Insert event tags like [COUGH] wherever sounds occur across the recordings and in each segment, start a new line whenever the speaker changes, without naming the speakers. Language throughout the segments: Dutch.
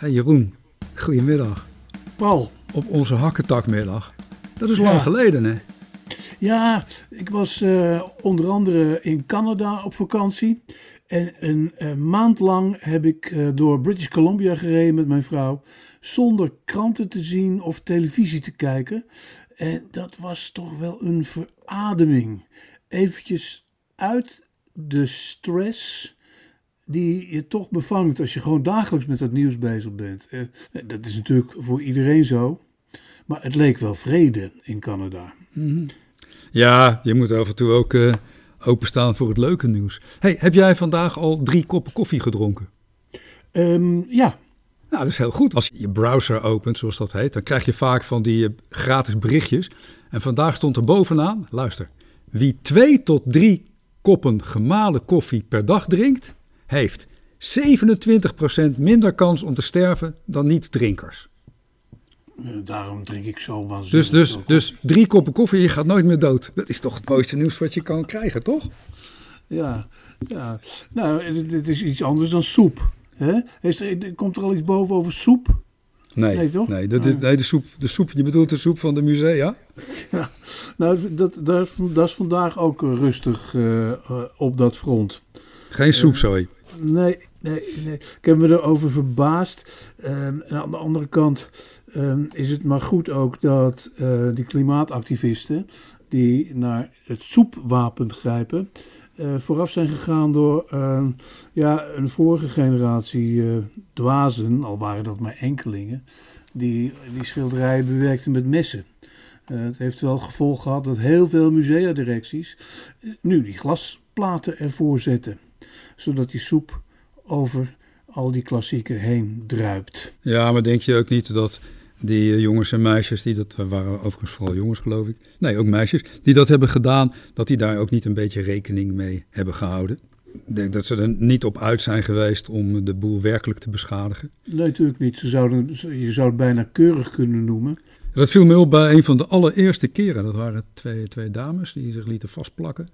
Hey Jeroen, goedemiddag.
Paul.
Op onze hakketakmiddag. Dat is lang geleden, hè?
Ja, ik was uh, onder andere in Canada op vakantie. En een uh, maand lang heb ik uh, door British Columbia gereden met mijn vrouw. Zonder kranten te zien of televisie te kijken. En dat was toch wel een verademing. Eventjes uit de stress die je toch bevangt als je gewoon dagelijks met dat nieuws bezig bent. Eh, dat is natuurlijk voor iedereen zo. Maar het leek wel vrede in Canada.
Mhm. Ja, je moet af en toe ook uh, openstaan voor het leuke nieuws. Hey, heb jij vandaag al drie koppen koffie gedronken?
Um, ja.
Nou, dat is heel goed. Als je je browser opent, zoals dat heet, dan krijg je vaak van die uh, gratis berichtjes. En vandaag stond er bovenaan, luister, wie twee tot drie koppen gemalen koffie per dag drinkt, heeft 27% minder kans om te sterven dan niet-drinkers.
Eh, daarom drink ik zo waanzinnig
Dus, dus, dus drie koppen koffie, je gaat nooit meer dood. Dat is toch het mooiste nieuws wat je kan krijgen, toch?
Ja, ja. nou, dit is iets anders dan soep. Hè? Is er, komt er al iets boven over soep?
Nee, nee, toch? Nee, dat is, nee de, soep, de soep, je bedoelt de soep van de musea?
Ja, [LAUGHS] nou, dat, dat, is, dat is vandaag ook rustig uh, op dat front.
Geen soepzooi?
Uh, nee, nee, nee. Ik heb me erover verbaasd. en aan de andere kant is het maar goed ook dat die klimaatactivisten... die naar het soepwapen grijpen... Uh, vooraf zijn gegaan door uh, ja, een vorige generatie uh, dwazen, al waren dat maar enkelingen, die die schilderijen bewerkten met messen. het heeft wel gevolg gehad dat heel veel museadirecties nu die glasplaten ervoor zetten, zodat die soep over al die klassieken heen druipt.
Ja, maar denk je ook niet dat die eh, jongens en meisjes, die dat waren overigens vooral jongens geloof ik, nee ook meisjes, die dat hebben gedaan, dat die daar ook niet een beetje rekening mee hebben gehouden. Ik denk dat ze er niet op uit zijn geweest om de boel werkelijk te beschadigen.
Nee, natuurlijk niet. Ze zouden, je zou het bijna keurig kunnen noemen.
Dat viel me op bij een van de allereerste keren. Dat waren twee, twee dames die zich lieten vastplakken.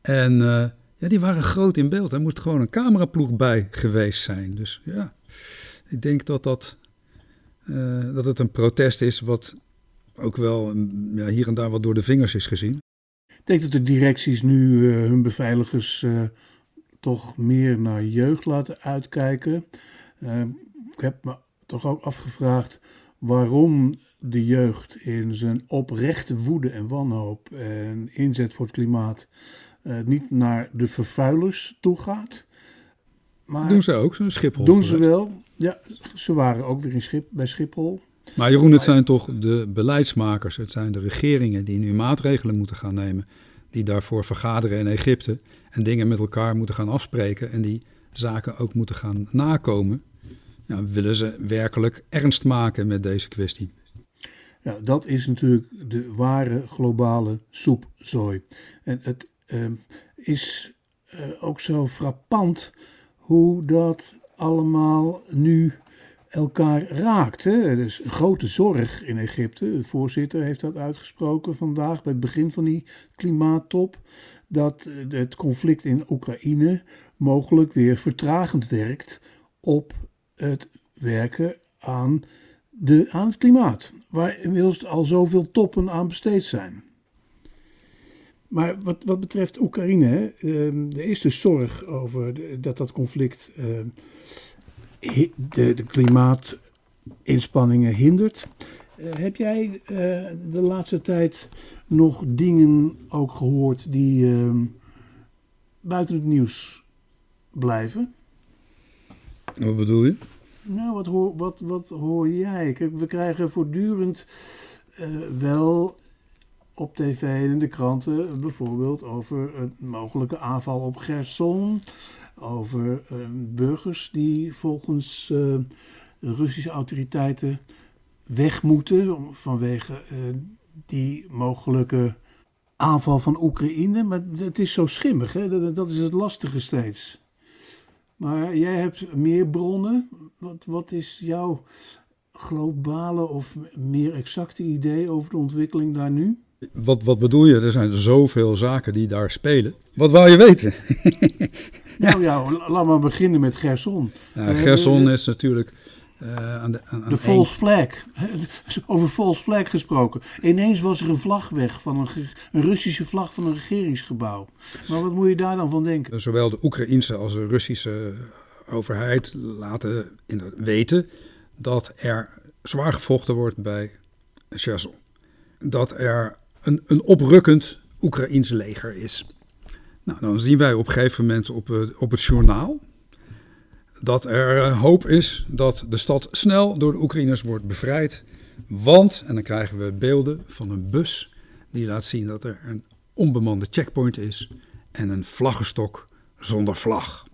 En uh, die waren groot in beeld. Er moest gewoon een cameraploeg bij geweest zijn. Dus ja, ik denk dat dat uh, dat het een protest is wat ook wel ja, hier en daar wat door de vingers is gezien.
Ik denk dat de directies nu uh, hun beveiligers uh, toch meer naar jeugd laten uitkijken. ik heb me toch ook afgevraagd waarom de jeugd in zijn oprechte woede en wanhoop en inzet voor het klimaat niet naar de vervuilers toe gaat.
Maar doen ze ook, zo'n Schiphol?
Doen ze wel. Ja, ze waren ook weer in Schip, bij Schiphol.
Maar Jeroen, het zijn toch de beleidsmakers, het zijn de regeringen die nu maatregelen moeten gaan nemen. Die daarvoor vergaderen in Egypte en dingen met elkaar moeten gaan afspreken en die zaken ook moeten gaan nakomen. Ja, willen ze werkelijk ernst maken met deze kwestie?
Ja, dat is natuurlijk de ware globale soepzooi. En het uh, is uh, ook zo frappant hoe dat allemaal nu elkaar raakt. Hè? Er is een grote zorg in Egypte. De voorzitter heeft dat uitgesproken vandaag bij het begin van die klimaattop. Dat het conflict in Oekraïne mogelijk weer vertragend werkt op het werken aan, de, aan het klimaat. Waar inmiddels al zoveel toppen aan besteed zijn. Maar wat, wat betreft Oekraïne, hè, ehm, er is dus zorg over dat dat conflict ehm, de, de klimaatinspanningen hindert. Uh, heb jij uh, de laatste tijd nog dingen ook gehoord die uh, buiten het nieuws blijven?
Wat bedoel je?
Nou, wat hoor, wat, wat hoor jij? Kijk, we krijgen voortdurend uh, wel op tv en in de kranten bijvoorbeeld over een mogelijke aanval op Gerson over uh, burgers die volgens uh, Russische autoriteiten weg moeten vanwege uh, die mogelijke aanval van Oekraïne. Maar het is zo schimmig, hè? Dat, dat, is het lastige steeds. Maar jij hebt meer bronnen. Wat, wat is jouw globale of meer exacte idee over de ontwikkeling daar nu?
Wat, wat bedoel je? Er zijn zoveel zaken die daar spelen. Wat wou je weten? [LAUGHS]
Nou ja, laat maar beginnen met Gerson.
Ja, Gerson is natuurlijk Uh, aan de, aan,
de false flag. [LAUGHS] Over false flag gesproken. Ineens was er een vlag weg, van een, een, Russische vlag van een regeringsgebouw. Maar wat moet je daar dan van denken?
Zowel de Oekraïnse als de Russische overheid laten weten dat er zwaar gevochten wordt bij Cherson. Dat er een, een oprukkend Oekraïns leger is. Nou, dan zien wij op een gegeven moment op, eh, op het journaal dat er eh, hoop is dat de stad snel door de Oekraïners wordt bevrijd. Want, en dan krijgen we beelden van een bus die laat zien dat er een onbemande checkpoint is en een vlaggenstok zonder vlag.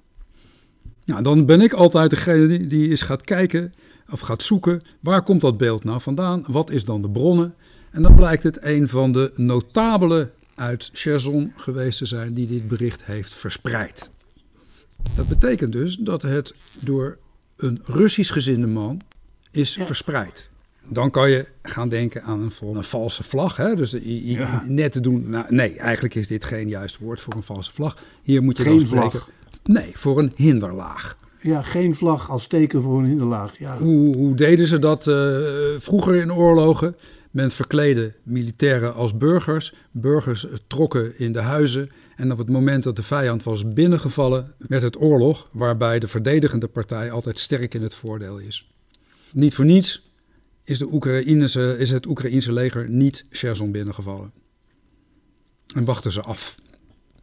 Nou, dan ben ik altijd degene die, die eens gaat kijken of gaat zoeken waar komt dat beeld nou vandaan, wat is dan de bronnen. En dan blijkt het een van de notabelen uit Cherson geweest te zijn die dit bericht heeft verspreid. Dat betekent dus dat het door een Russisch gezinde man is verspreid. Dan kan je gaan denken aan een, een valse vlag. Hè? Dus net te doen. Nou, nee, eigenlijk is dit geen juist woord voor een valse vlag. Hier moet je
geen
dan spreken.
Vlag.
Nee, voor een hinderlaag.
Ja, geen vlag als teken voor een hinderlaag. Ja.
Hoe, hoe deden ze dat uh, vroeger in oorlogen? Men verkleedde militairen als burgers. Burgers trokken in de huizen. En op het moment dat de vijand was binnengevallen, werd het oorlog, waarbij de verdedigende partij altijd sterk in het voordeel is. Niet voor niets is, de is het Oekraïense leger niet Cherson binnengevallen. En wachten ze af.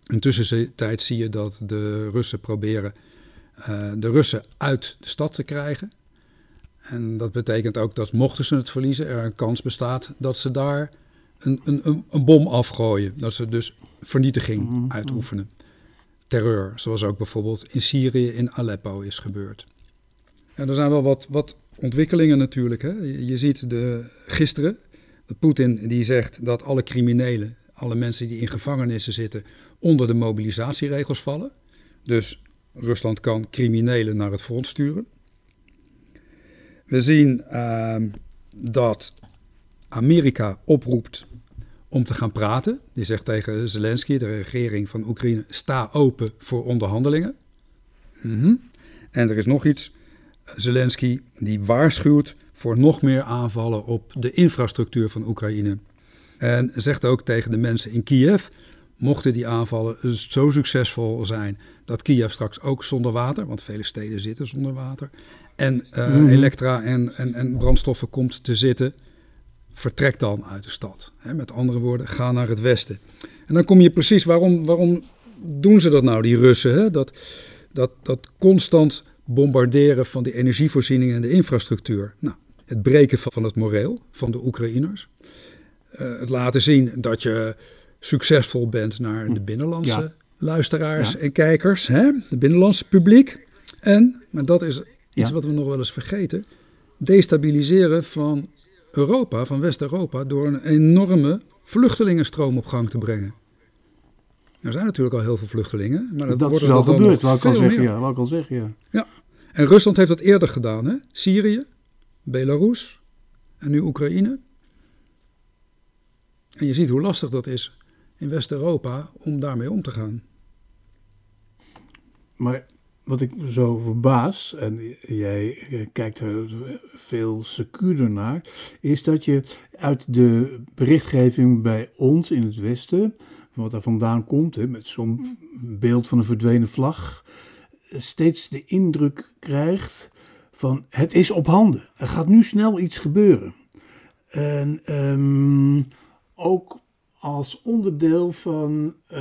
Intussen tijd zie je dat de Russen proberen uh, de Russen uit de stad te krijgen. En dat betekent ook dat mochten ze het verliezen, er een kans bestaat dat ze daar een, een, een bom afgooien. Dat ze dus vernietiging mhm. uitoefenen. Terreur, zoals ook bijvoorbeeld in Syrië, in Aleppo is gebeurd. En er zijn wel wat, wat ontwikkelingen natuurlijk. Hè. Je, ziet de, gisteren dat Poetin die zegt dat alle criminelen, alle mensen die in gevangenissen zitten, onder de mobilisatieregels vallen. Dus Rusland kan criminelen naar het front sturen. We zien uh, dat Amerika oproept om te gaan praten. Die zegt tegen Zelensky, de regering van Oekraïne, sta open voor onderhandelingen. Mhm. En er is nog iets. Zelensky die waarschuwt voor nog meer aanvallen op de infrastructuur van Oekraïne. En zegt ook tegen de mensen in Kiev, mochten die aanvallen zo succesvol zijn dat Kiev straks ook zonder water, want vele steden zitten zonder water, en uh, elektra en, en, en brandstoffen komt te zitten, vertrek dan uit de stad. met andere woorden, ga naar het westen. En dan kom je precies, waarom, waarom doen ze dat nou, die Russen? Dat, dat, dat constant bombarderen van die energievoorzieningen en de infrastructuur. Nou, het breken van het moreel van de Oekraïners. Uh, het laten zien dat je succesvol bent naar de binnenlandse luisteraars en kijkers, hè? de binnenlandse publiek. En, maar dat is iets wat we nog wel eens vergeten, destabiliseren van Europa, van West-Europa, door een enorme vluchtelingenstroom op gang te brengen. Er zijn natuurlijk al heel veel vluchtelingen, maar dat,
dat
wordt
is wel gebeurd, wat ik al zeggen, ja, wat ik al zeggen, ja.
Ja, en Rusland heeft dat eerder gedaan, hè? Syrië, Belarus en nu Oekraïne. En je ziet hoe lastig dat is in West-Europa om daarmee om te gaan.
Maar wat ik zo verbaas, en jij kijkt er veel secuurder naar, is dat je uit de berichtgeving bij ons in het Westen, wat er vandaan komt, hè, met zo'n beeld van een verdwenen vlag, steeds de indruk krijgt van het is op handen. Er gaat nu snel iets gebeuren. En um, ook als onderdeel van uh,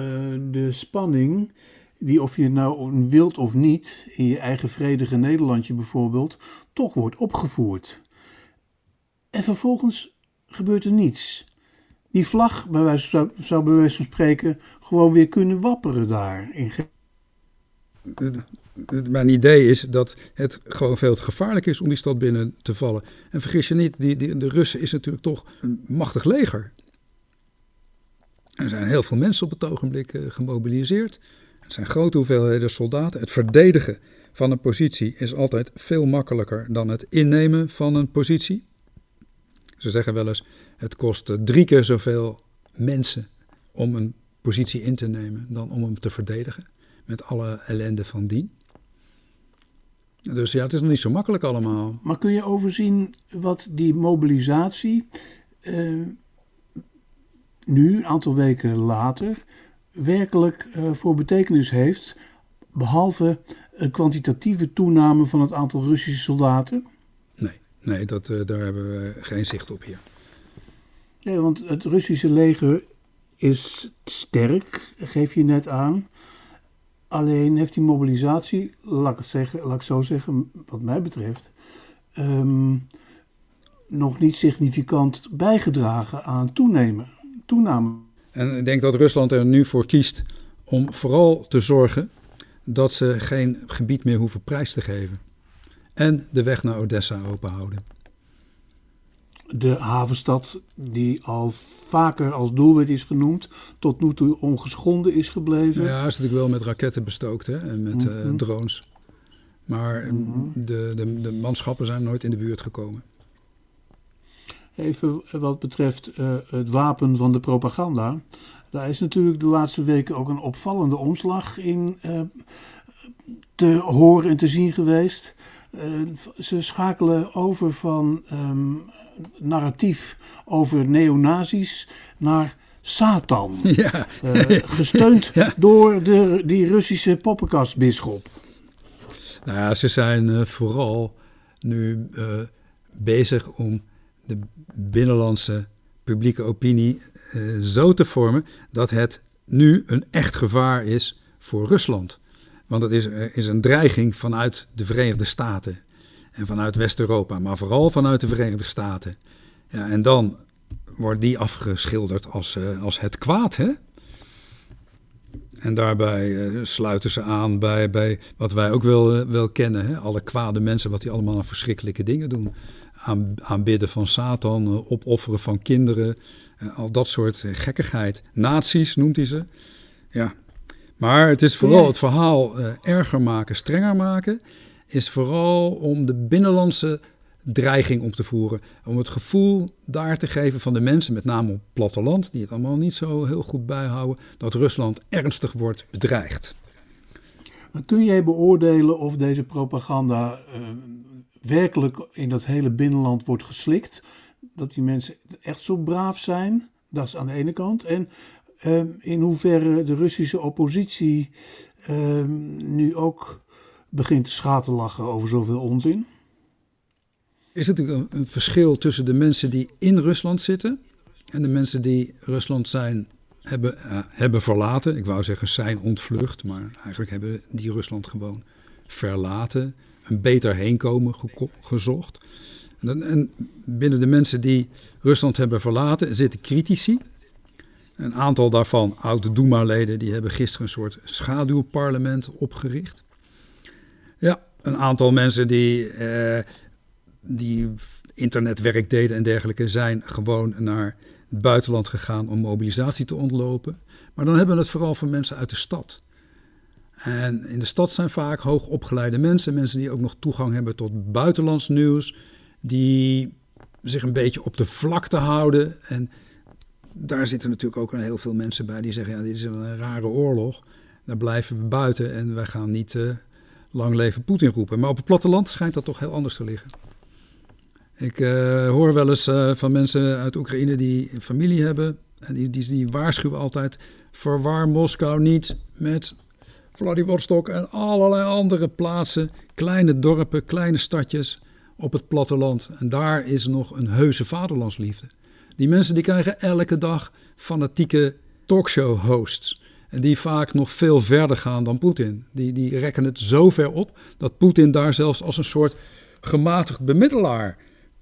de spanning die of je nou wilt of niet, in je eigen vredige Nederlandje bijvoorbeeld, toch wordt opgevoerd. En vervolgens gebeurt er niets. Die vlag bij zou, zou bij wijze van spreken gewoon weer kunnen wapperen daar. In
mijn idee is dat het gewoon veel te gevaarlijk is om die stad binnen te vallen. En vergis je niet, die, die, de Russen is natuurlijk toch een machtig leger. Er zijn heel veel mensen op het ogenblik uh, gemobiliseerd. Het zijn grote hoeveelheden soldaten. Het verdedigen van een positie is altijd veel makkelijker dan het innemen van een positie. Ze zeggen wel eens: het kost drie keer zoveel mensen om een positie in te nemen dan om hem te verdedigen. Met alle ellende van dien. Dus ja, het is nog niet zo makkelijk allemaal.
Maar kun je overzien wat die mobilisatie uh, nu, een aantal weken later, werkelijk uh, voor betekenis heeft, behalve een kwantitatieve toename van het aantal Russische soldaten?
Nee, nee dat, uh, daar hebben we geen zicht op hier.
Nee, want het Russische leger is sterk, geef je net aan. Alleen heeft die mobilisatie, laat ik, het zeggen, laat ik zo zeggen, wat mij betreft, um, nog niet significant bijgedragen aan toenemen, toename.
En ik denk dat Rusland er nu voor kiest om vooral te zorgen dat ze geen gebied meer hoeven prijs te geven. En de weg naar Odessa openhouden
de havenstad, die al vaker als doelwit is genoemd, tot nu toe ongeschonden is gebleven.
Ja, is natuurlijk wel met raketten bestookt hè, en met mm -hmm. uh, drones. Maar mm -hmm. de, de, de manschappen zijn nooit in de buurt gekomen.
Even wat betreft uh, het wapen van de propaganda. Daar is natuurlijk de laatste weken ook een opvallende omslag in uh, te horen en te zien geweest. ze schakelen over van um, narratief over neonazis naar Satan. [LAUGHS]
Ja.
Uh, gesteund [LAUGHS] ja. door de, die Russische poppenkastbisschop.
Nou ja, ze zijn uh, vooral nu uh, bezig om de binnenlandse publieke opinie zo te vormen dat het nu een echt gevaar is voor Rusland. Want het is, is een dreiging vanuit de Verenigde Staten en vanuit West-Europa, maar vooral vanuit de Verenigde Staten. Ja, en dan wordt die afgeschilderd als, uh, als het kwaad, hè? En daarbij sluiten ze aan bij, bij wat wij ook wel, wel kennen. Hè? Alle kwade mensen, wat die allemaal verschrikkelijke dingen doen. Aan, aanbidden van Satan, opofferen van kinderen. al dat soort gekkigheid. Nazi's noemt hij ze. Ja. Maar het is vooral het verhaal erger maken, strenger maken is vooral om de binnenlandse dreiging op te voeren. Om het gevoel daar te geven van de mensen, met name op het platteland, die het allemaal niet zo heel goed bijhouden, dat Rusland ernstig wordt bedreigd.
Maar kun jij beoordelen of deze propaganda uh, werkelijk in dat hele binnenland wordt geslikt? Dat die mensen echt zo braaf zijn? Dat is aan de ene kant. En uh, in hoeverre de Russische oppositie uh, nu ook begint te schaterlachen over zoveel onzin?
Is het een, verschil tussen de mensen die in Rusland zitten en de mensen die Rusland zijn, hebben, uh, hebben verlaten? Ik wou zeggen zijn ontvlucht, maar eigenlijk hebben die Rusland gewoon verlaten, een beter heenkomen ge gezocht. En, en binnen de mensen die Rusland hebben verlaten zitten critici. Een aantal daarvan, oude Duma-leden, die hebben gisteren een soort schaduwparlement opgericht. Ja, een aantal mensen die, uh, die internetwerk deden en dergelijke zijn gewoon naar het buitenland gegaan om mobilisatie te ontlopen. Maar dan hebben we het vooral van mensen uit de stad. En in de stad zijn vaak hoogopgeleide mensen, mensen die ook nog toegang hebben tot buitenlands nieuws, die zich een beetje op de vlakte houden. En daar zitten natuurlijk ook heel veel mensen bij die zeggen: ja, dit is een rare oorlog. Daar blijven we buiten en wij gaan niet uh, lang leven Poetin roepen. Maar op het platteland schijnt dat toch heel anders te liggen. Ik uh, hoor wel eens uh, van mensen uit Oekraïne die familie hebben. En die, die, die waarschuwen altijd: verwar Moskou niet met Vladivostok en allerlei andere plaatsen. Kleine dorpen, kleine stadjes op het platteland. En daar is nog een heuse vaderlandsliefde. Die mensen die krijgen elke dag fanatieke talkshow-hosts. En die vaak nog veel verder gaan dan Poetin. Die, die rekken het zo ver op dat Poetin daar zelfs als een soort gematigd bemiddelaar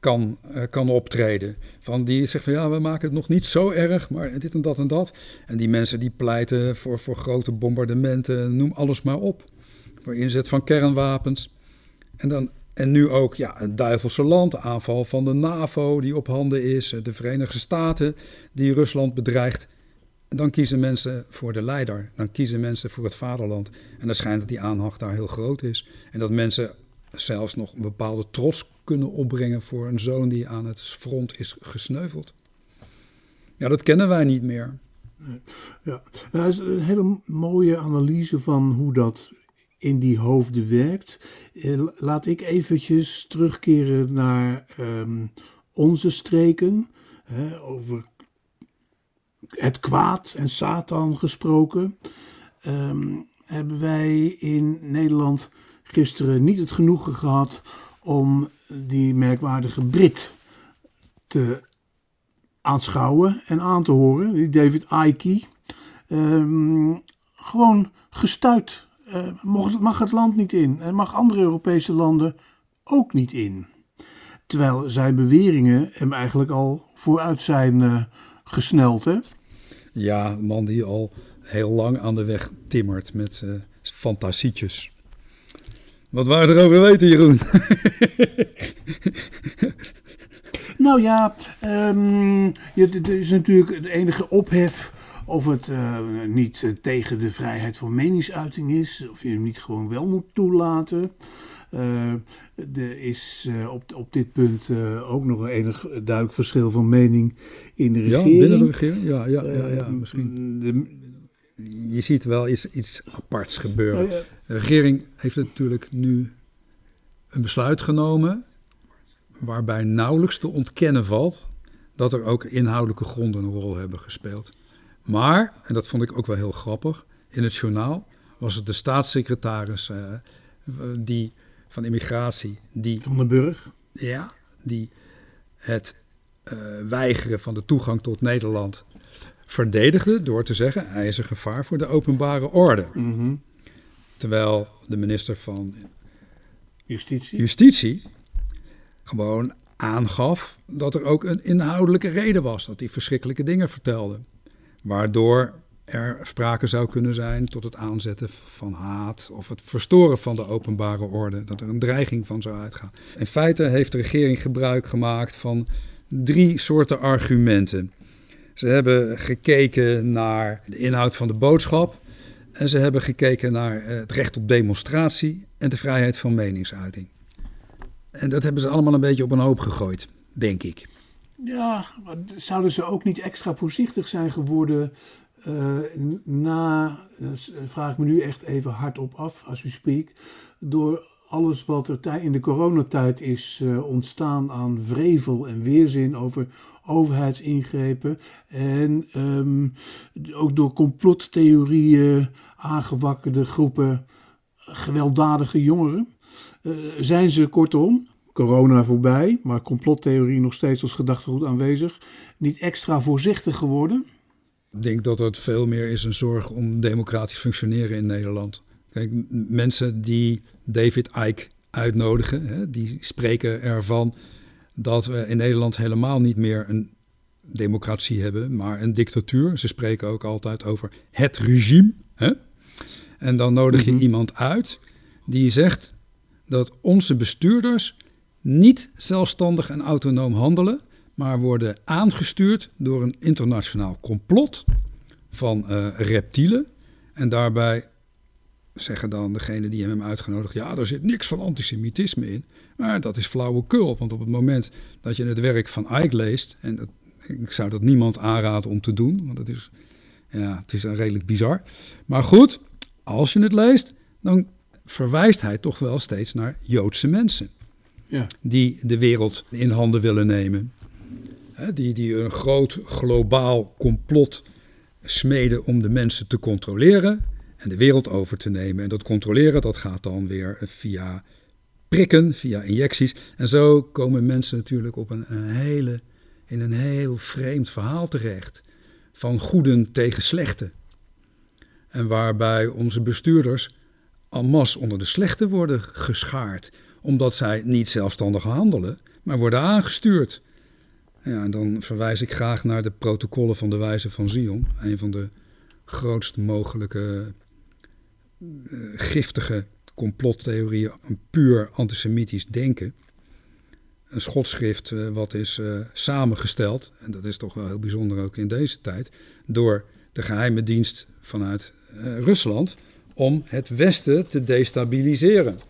kan, uh, kan optreden. Van die zegt van ja, we maken het nog niet zo erg, maar dit en dat en dat. En die mensen die pleiten voor, voor grote bombardementen, noem alles maar op. Voor inzet van kernwapens. En, dan, en nu ook ja, het duivelse land, aanval van de NAVO die op handen is, de Verenigde Staten die Rusland bedreigt dan kiezen mensen voor de leider. Dan kiezen mensen voor het vaderland. En dan schijnt dat die aanhang daar heel groot is. En dat mensen zelfs nog een bepaalde trots kunnen opbrengen voor een zoon die aan het front is gesneuveld. Ja, dat kennen wij niet meer.
Ja, dat is een hele mooie analyse van hoe dat in die hoofden werkt. Eh, laat ik eventjes terugkeren naar ehm, onze streken. Hè, over het kwaad en Satan gesproken. Ehm, hebben wij in Nederland gisteren niet het genoegen gehad om die merkwaardige Brit te aanschouwen en aan te horen. Die David Icke. Um, gewoon gestuit. Uh, mag het land niet in. En mag andere Europese landen ook niet in. Terwijl zijn beweringen hem eigenlijk al vooruit zijn uh, gesneld. Hè?
Ja, man die al heel lang aan de weg timmert met uh, fantasietjes. Wat waren er over weten, Jeroen? [LAUGHS]
nou ja, um, er is natuurlijk de enige ophef of het uh, niet uh, tegen de vrijheid van meningsuiting is, of je hem niet gewoon wel moet toelaten. Uh, er is op, op dit punt ook nog een enig duidelijk verschil van mening in de regering.
Ja, binnen de regering? Ja, ja, ja, ja misschien. De, je ziet wel iets, iets aparts gebeuren. De regering heeft natuurlijk nu een besluit genomen waarbij nauwelijks te ontkennen valt dat er ook inhoudelijke gronden een rol hebben gespeeld. Maar, en dat vond ik ook wel heel grappig, in het journaal was het de staatssecretaris uh, die, van immigratie. Die,
van den Burg?
Ja, die het uh, weigeren van de toegang tot Nederland verdedigde door te zeggen hij is een gevaar voor de openbare orde.
Mm -hmm.
Terwijl de minister van
Justitie.
Justitie gewoon aangaf dat er ook een inhoudelijke reden was dat hij verschrikkelijke dingen vertelde. Waardoor er sprake zou kunnen zijn tot het aanzetten van haat of het verstoren van de openbare orde, dat er een dreiging van zou uitgaan. In feite heeft de regering gebruik gemaakt van drie soorten argumenten. Ze hebben gekeken naar de inhoud van de boodschap en ze hebben gekeken naar het recht op demonstratie en de vrijheid van meningsuiting. En dat hebben ze allemaal een beetje op een hoop gegooid, denk ik.
Ja, maar zouden ze ook niet extra voorzichtig zijn geworden uh, na, dat vraag ik me nu echt even hardop af als u spreekt, door alles wat er in de coronatijd is uh, ontstaan aan vrevel en weerzin over overheidsingrepen en um, ook door complottheorieën aangewakkerde groepen gewelddadige jongeren. Uh, zijn ze kortom corona voorbij, maar complottheorie nog steeds als gedachtegoed aanwezig, niet extra voorzichtig geworden?
Ik denk dat het veel meer is een zorg om democratisch functioneren in Nederland. Kijk, mensen die David Icke uitnodigen, hè, die spreken ervan dat we in Nederland helemaal niet meer een democratie hebben, maar een dictatuur. Ze spreken ook altijd over het regime. Hè? En dan nodig je mm -hmm. iemand uit die zegt dat onze bestuurders niet zelfstandig en autonoom handelen, maar worden aangestuurd door een internationaal complot van uh, reptielen. En daarbij zeggen dan degene die hem uitgenodigd, ja, er zit niks van antisemitisme in. Maar dat is flauwekul, want op het moment dat je het werk van Ike leest, en dat, ik zou dat niemand aanraden om te doen, want het is, ja, het is een redelijk bizar. Maar goed, als je het leest, dan verwijst hij toch wel steeds naar Joodse mensen
ja.
die de wereld in handen willen nemen. die, die een groot globaal complot smeden om de mensen te controleren en de wereld over te nemen. En dat controleren dat gaat dan weer via prikken, via injecties. En zo komen mensen natuurlijk op een, een hele, in een heel vreemd verhaal terecht. Van goeden tegen slechten. En waarbij onze bestuurders en masse onder de slechten worden geschaard omdat zij niet zelfstandig handelen, maar worden aangestuurd. Ja, en dan verwijs ik graag naar de protocollen van de Wijze van Zion, een van de grootst mogelijke giftige complottheorieën, een puur antisemitisch denken. Een schotschrift uh, wat is uh, samengesteld, en dat is toch wel heel bijzonder ook in deze tijd, door de geheime dienst vanuit Rusland om het Westen te destabiliseren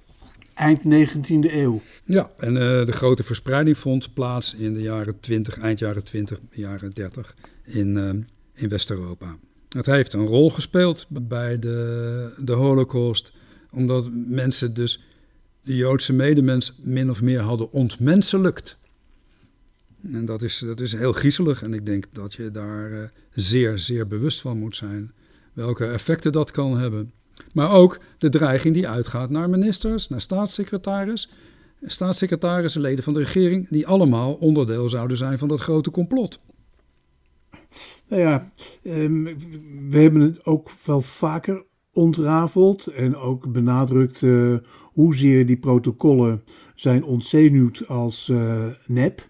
eind 19e eeuw.
Ja, en de grote verspreiding vond plaats in de jaren 20, eind jaren 20, jaren 30 in, in West-Europa. Het heeft een rol gespeeld bij de, de Holocaust, Omdat mensen dus de Joodse medemens min of meer hadden ontmenselijkt. En dat is, dat is heel griezelig en ik denk dat je daar uh, zeer, zeer bewust van moet zijn. Welke effecten dat kan hebben. Maar ook de dreiging die uitgaat naar ministers, naar staatssecretaris, staatssecretarissen, leden van de regering, die allemaal onderdeel zouden zijn van dat grote complot.
Nou ja, ehm, we hebben het ook wel vaker ontrafeld en ook benadrukt uh, hoezeer die protocollen zijn ontzenuwd als uh, nep.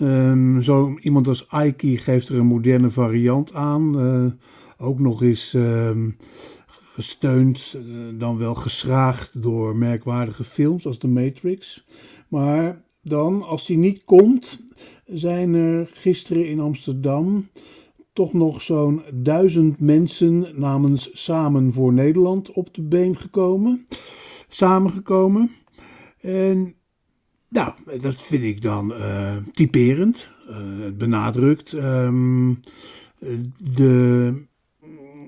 Um, zo iemand als Aiki geeft er een moderne variant aan. Uh, ook nog eens um, gesteund, dan wel geschraagd door merkwaardige films als The Matrix. Maar dan, als die niet komt, zijn er gisteren in Amsterdam toch nog zo'n duizend mensen namens Samen voor Nederland op de been gekomen, samengekomen. En nou, dat vind ik dan uh, typerend. Uh, het benadrukt um, de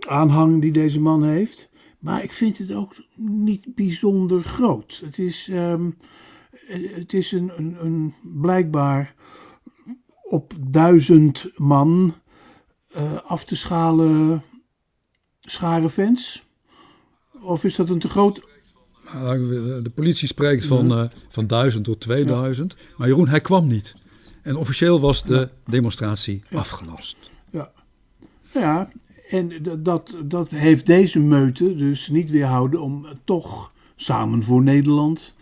aanhang die deze man heeft. Maar ik vind het ook niet bijzonder groot. Het is, um, het is een, een blijkbaar op duizend man uh, af te schalen schare fans? Of is dat een te groot...
Nou, de politie spreekt van, uh, van 1000 tot 2000. Ja. Maar Jeroen, hij kwam niet. En officieel was de demonstratie ja. afgelast.
Ja, ja en dat, dat heeft deze meute dus niet weerhouden om toch samen voor Nederland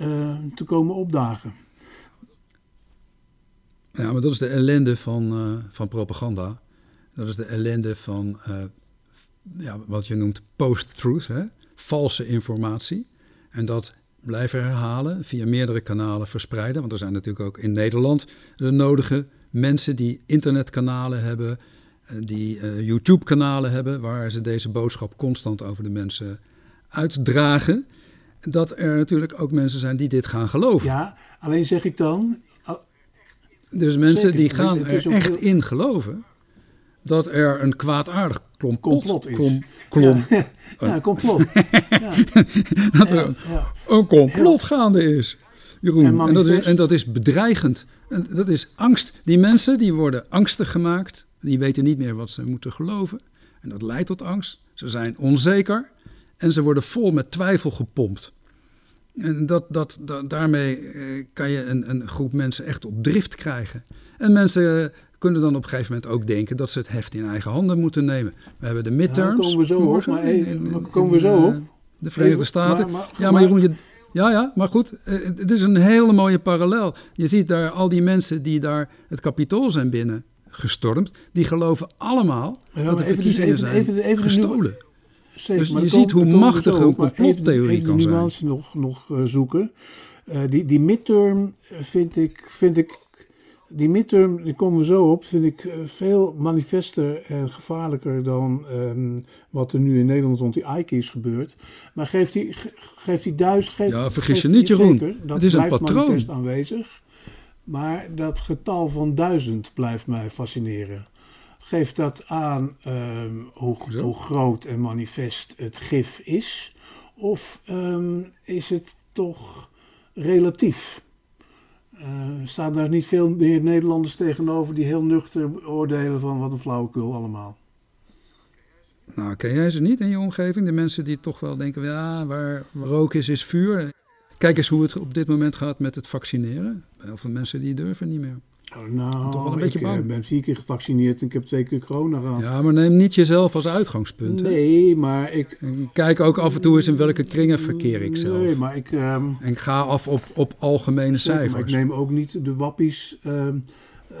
uh, te komen opdagen.
Ja, maar dat is de ellende van, uh, van propaganda. Dat is de ellende van uh, ja, wat je noemt post-truth, valse informatie. En dat blijven herhalen, via meerdere kanalen verspreiden. Want er zijn natuurlijk ook in Nederland de nodige mensen die internetkanalen hebben, eh, die YouTube-kanalen hebben, waar ze deze boodschap constant over de mensen uitdragen. Dat er natuurlijk ook mensen zijn die dit gaan geloven.
Ja, alleen zeg ik dan.
Dus mensen Zeker, die gaan er echt heel... in geloven dat er een kwaadaardig complot,
complot is.
Klom, [LAUGHS] klom, [LAUGHS]
ja, ja, een complot. ja.
dat er een complot gaande is. Jeroen, en, en, dat is, en dat is bedreigend. En dat is angst. Die mensen die worden angstig gemaakt. Die weten niet meer wat ze moeten geloven. En dat leidt tot angst. Ze zijn onzeker. En ze worden vol met twijfel gepompt. En dat, dat, dat daarmee eh, kan je een, een groep mensen echt op drift krijgen. En mensen kunnen dan op een gegeven moment ook denken dat ze het heft in eigen handen moeten nemen. We hebben de midterms. Ja,
komen we zo op. Maar in, komen we zo op.
De Verenigde Staten. Maar, maar, ja, maar Jeroen, je, ja, ja, maar goed, het is een hele mooie parallel. Je ziet daar al die mensen die daar het kapitool zijn binnen gestormd, die geloven allemaal ja, dat de verkiezingen even, zijn even, even gestolen. Steeds, dus je ziet hoe machtig een complottheorie kan zijn.
De nog, nog uh, zoeken. Uh, die, die midterm vind ik, vind ik die midterm, die komen we zo op, vind ik veel manifester en gevaarlijker dan um, wat er nu in Nederland rond die IKE is gebeurd. Maar geeft die, geeft die duizend... Geeft,
ja, vergis je niet, Jeroen. Zeker,
dat
het is een patroon.
manifest aanwezig. Maar dat getal van duizend blijft mij fascineren. Geeft dat aan um, hoe, hoe, groot en manifest het gif is? Of um, is het toch relatief? Uh, staan daar niet veel meer Nederlanders tegenover die heel nuchter oordelen van wat een flauwekul allemaal?
Nou, ken jij ze niet in je omgeving? De mensen die toch wel denken, ja, waar rook is, is vuur. Kijk eens hoe het op dit moment gaat met het vaccineren. Heel veel mensen die durven niet meer.
Oh, nou, toch wel een beetje bang. ik ben vier keer gevaccineerd en ik heb twee keer corona gehad.
Ja, maar neem niet jezelf als uitgangspunt.
Nee, maar ik...
En kijk ook af en toe eens in welke kringen verkeer ik zelf.
Nee, maar ik... Um,
en ga af op, op algemene zeker, cijfers.
Maar ik neem ook niet de wappies um,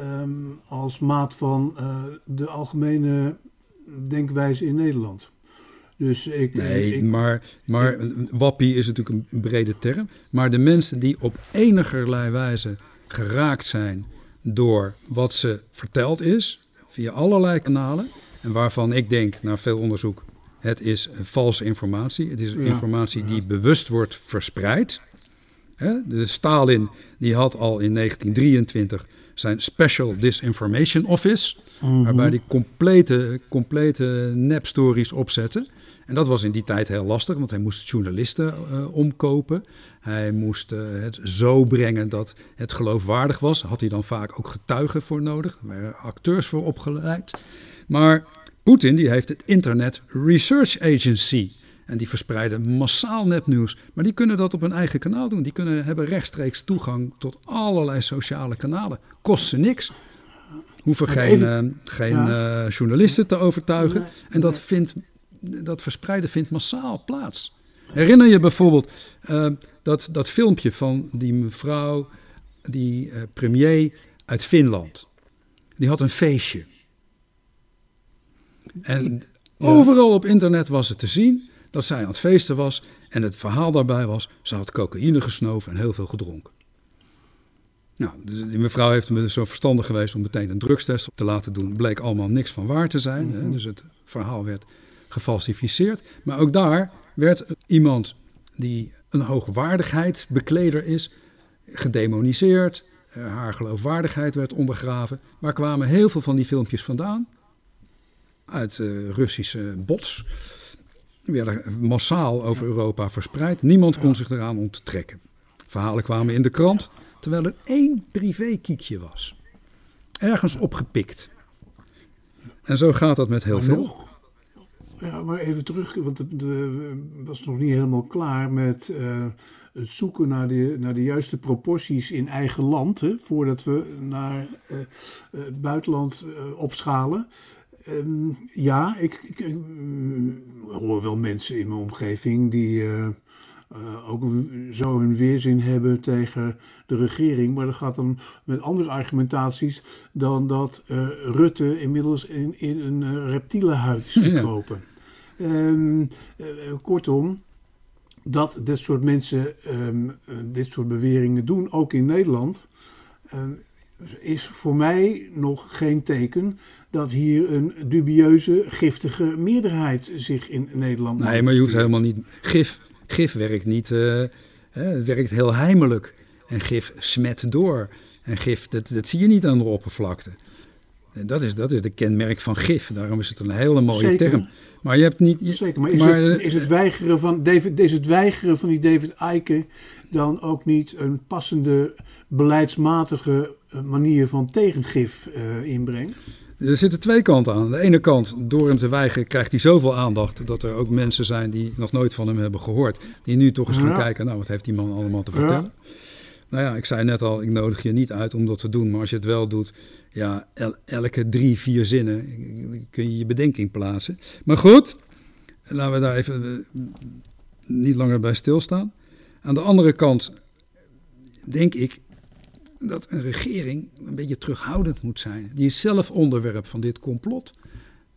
um, als maat van uh, de algemene denkwijze in Nederland. Dus ik,
nee, ik, maar, maar wappie is natuurlijk een brede term. Maar de mensen die op enigerlei wijze geraakt zijn door wat ze verteld is, via allerlei kanalen. En waarvan ik denk, na veel onderzoek, het is valse informatie. Het is informatie die bewust wordt verspreid. De Stalin die had al in 1923 zijn Special Disinformation Office, mhm. waarbij die complete, complete nepstories opzette. En dat was in die tijd heel lastig, want hij moest journalisten uh, omkopen. Hij moest uh, het zo brengen dat het geloofwaardig was. Had hij dan vaak ook getuigen voor nodig. Waren acteurs voor opgeleid. Maar Poetin die heeft het Internet Research Agency. En die verspreiden massaal nepnieuws. Maar die kunnen dat op hun eigen kanaal doen. Die kunnen, hebben rechtstreeks toegang tot allerlei sociale kanalen. Kost ze niks. Hoeven geen, uh, geen ja. journalisten te overtuigen. Nee, en dat vindt dat verspreiden vindt massaal plaats. Herinner je bijvoorbeeld uh, dat, dat filmpje van die mevrouw, die uh, premier uit Finland? Die had een feestje. En ja. overal op internet was het te zien dat zij aan het feesten was. En het verhaal daarbij was, ze had cocaïne gesnoven en heel veel gedronken. Nou, die mevrouw heeft me zo verstandig geweest om meteen een drugstest te laten doen. Bleek allemaal niks van waar te zijn. Mm -hmm. Dus het verhaal werd gefalsificeerd. Maar ook daar werd iemand die een hoogwaardigheidsbekleder is, gedemoniseerd. Haar geloofwaardigheid werd ondergraven. Waar kwamen heel veel van die filmpjes vandaan? Uit uh, Russische bots. Die werden massaal over Europa verspreid. Niemand kon zich eraan onttrekken. Verhalen kwamen in de krant, terwijl er één privékiekje was. Ergens opgepikt. En zo gaat dat met heel veel.
Ja, maar even terug, want we was nog niet helemaal klaar met uh, het zoeken naar de, naar de juiste proporties in eigen land, hè, voordat we naar uh, uh, buitenland opschalen. Um, ja, ik, ik, ik hoor wel mensen in mijn omgeving die ook zo hun weerzin hebben tegen de regering. Maar dat gaat dan met andere argumentaties dan dat Rutte inmiddels in, in een reptiele huid is gekropen. Ja. Um, uh, kortom, dat dit soort mensen um, dit soort beweringen doen, ook in Nederland, um, is voor mij nog geen teken dat hier een dubieuze, giftige meerderheid zich in Nederland
Nee, maar je hoeft helemaal niet. Gif, gif werkt niet. Uh, het werkt heel heimelijk. En gif smet door. En gif, dat, dat zie je niet aan de oppervlakte. Dat is, dat is de kenmerk van gif. Daarom is het een hele mooie
Zeker.
term. Maar je hebt niet. Je,
Zeker, maar is,
maar,
het, is, het weigeren van David, is het weigeren van die David Icke dan ook niet een passende beleidsmatige manier van tegengif uh, inbrengen?
Er zitten twee kanten aan. Aan de ene kant, door hem te weigeren, krijgt hij zoveel aandacht dat er ook mensen zijn die nog nooit van hem hebben gehoord, die nu toch eens gaan
Ja.
kijken, nou wat heeft die man allemaal te
Ja.
Nou ja, ik zei net al, ik nodig je niet uit om dat te doen, maar als je het wel doet, ja, el- elke drie, vier zinnen kun je je bedenking plaatsen. Maar goed, laten we daar even eh, niet langer bij stilstaan. Aan de andere kant denk ik dat een regering een beetje terughoudend moet zijn. Die is zelf onderwerp van dit complot.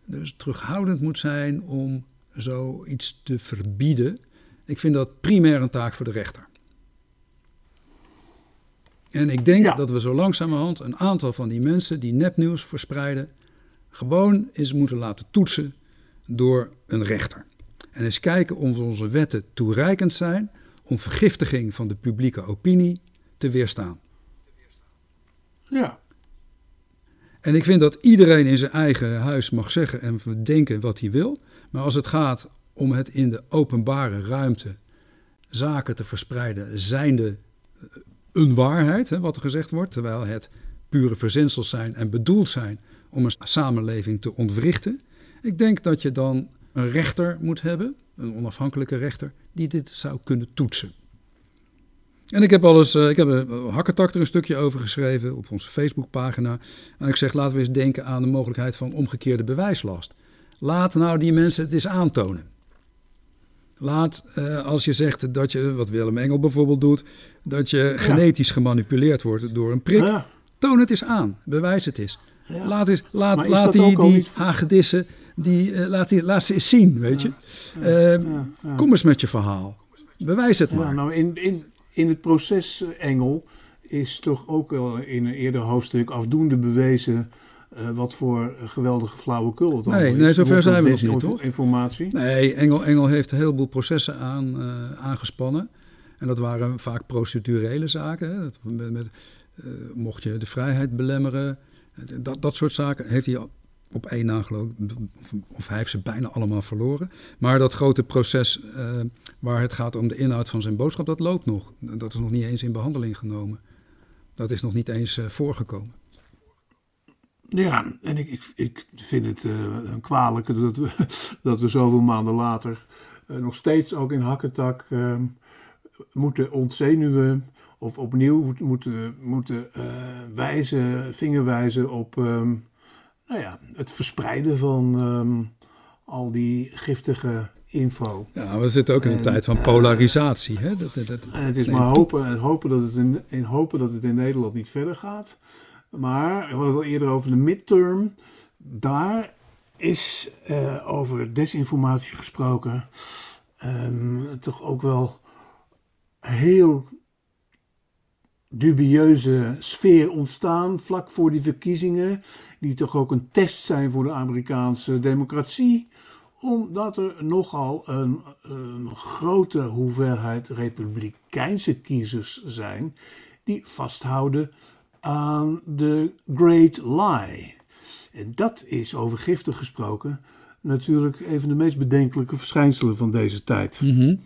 Dus terughoudend moet zijn om zoiets te verbieden. Ik vind dat primair een taak voor de rechter. En ik denk
Ja.
dat we zo langzamerhand een aantal van die mensen die nepnieuws verspreiden, gewoon eens moeten laten toetsen door een rechter. En eens kijken of onze wetten toereikend zijn om vergiftiging van de publieke opinie te weerstaan.
Ja,
En ik vind dat iedereen in zijn eigen huis mag zeggen en denken wat hij wil. Maar als het gaat om het in de openbare ruimte zaken te verspreiden, zijnde een waarheid, hè, wat er gezegd wordt, terwijl het pure verzinsels zijn en bedoeld zijn om een samenleving te ontwrichten. Ik denk dat je dan een rechter moet hebben, een onafhankelijke rechter, die dit zou kunnen toetsen. En ik heb alles, uh, ik heb een hakketak er een stukje over geschreven op onze Facebookpagina. En ik zeg, laten we eens denken aan de mogelijkheid van omgekeerde bewijslast. Laat nou die mensen het eens aantonen. Laat, uh, als je zegt dat je, wat Willem Engel bijvoorbeeld doet, dat je ja. genetisch gemanipuleerd wordt door een prik. Ja. Toon het eens aan, bewijs het eens. Ja. Laat, eens, laat, laat die, die niet... hagedissen, die, uh, laat, die, laat ze eens zien, weet je. Kom eens met je verhaal. Bewijs het maar.
Nou, in, in, in het proces Engel is toch ook wel in een eerder hoofdstuk afdoende bewezen uh, wat voor geweldige flauwekul het
nee,
allemaal
nee,
is.
zover zijn we nog niet, toch?
Informatie.
Nee, Engel, Engel heeft een heleboel processen aan, uh, aangespannen. En dat waren vaak procedurele zaken. Hè? Dat, met, met, uh, mocht je de vrijheid belemmeren, dat, dat soort zaken heeft hij op één na geloof of hij heeft ze bijna allemaal verloren. Maar dat grote proces eh, waar het gaat om de inhoud van zijn boodschap, dat loopt nog. Dat is nog niet eens in behandeling genomen. Dat is nog niet eens eh, voorgekomen.
Ja, en ik, ik, ik vind het uh, een kwalijke dat we, [LAUGHS] dat we zoveel maanden later nog steeds ook in hakketak ehm, moeten ontzenuwen of opnieuw moeten, moeten wijzen, vingerwijzen op ehm, nou ja, het verspreiden van ehm, al die giftige info.
Ja, we zitten ook in een tijd van polarisatie. Hè? Dat,
dat, en het is maar hopen, hopen, dat het in, in, hopen dat het in Nederland niet verder gaat. Maar we hadden het al eerder over de midterm. Daar is uh, over desinformatie gesproken. Um, toch ook wel heel dubieuze sfeer ontstaan vlak voor die verkiezingen, die toch ook een test zijn voor de Amerikaanse democratie, omdat er nogal een, een grote hoeveelheid republikeinse kiezers zijn die vasthouden aan de Great Lie. En dat is over giftig gesproken natuurlijk een van de meest bedenkelijke verschijnselen van deze tijd.
Mm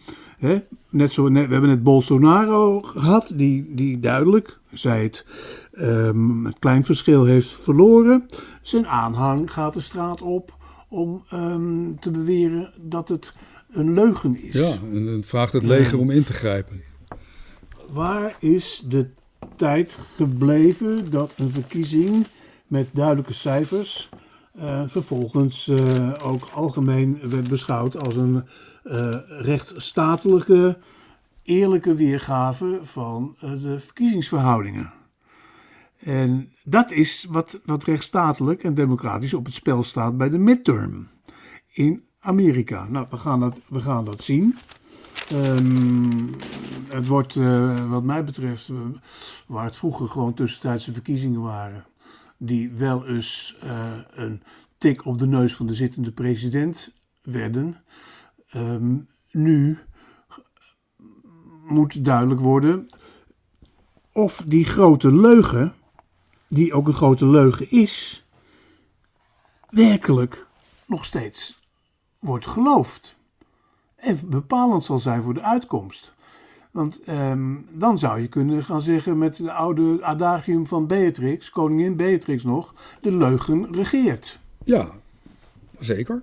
Net zo, net, we hebben net Bolsonaro gehad, die, die duidelijk, zei het, um, het klein verschil heeft verloren. Zijn aanhang gaat de straat op om um, te beweren dat het een leugen is.
Ja, en vraagt het leger om in te grijpen.
Waar is de tijd gebleven dat een verkiezing met duidelijke cijfers uh, vervolgens uh, ook algemeen werd beschouwd als een uh, rechtsstatelijke, eerlijke weergave van de verkiezingsverhoudingen. En dat is wat, wat rechtsstatelijk en democratisch op het spel staat bij de midterm in Amerika. Nou, we gaan dat, we gaan dat zien. Um, het wordt, wat mij betreft, waar het vroeger gewoon tussentijdse verkiezingen waren, die wel eens uh, een tik op de neus van de zittende president werden. Um, nu moet duidelijk worden of die grote leugen, die ook een grote leugen is, werkelijk nog steeds wordt geloofd. En bepalend zal zijn voor de uitkomst. Want ehm, dan zou je kunnen gaan zeggen met de oude adagium van Beatrix, koningin Beatrix nog, de leugen regeert.
Ja, zeker.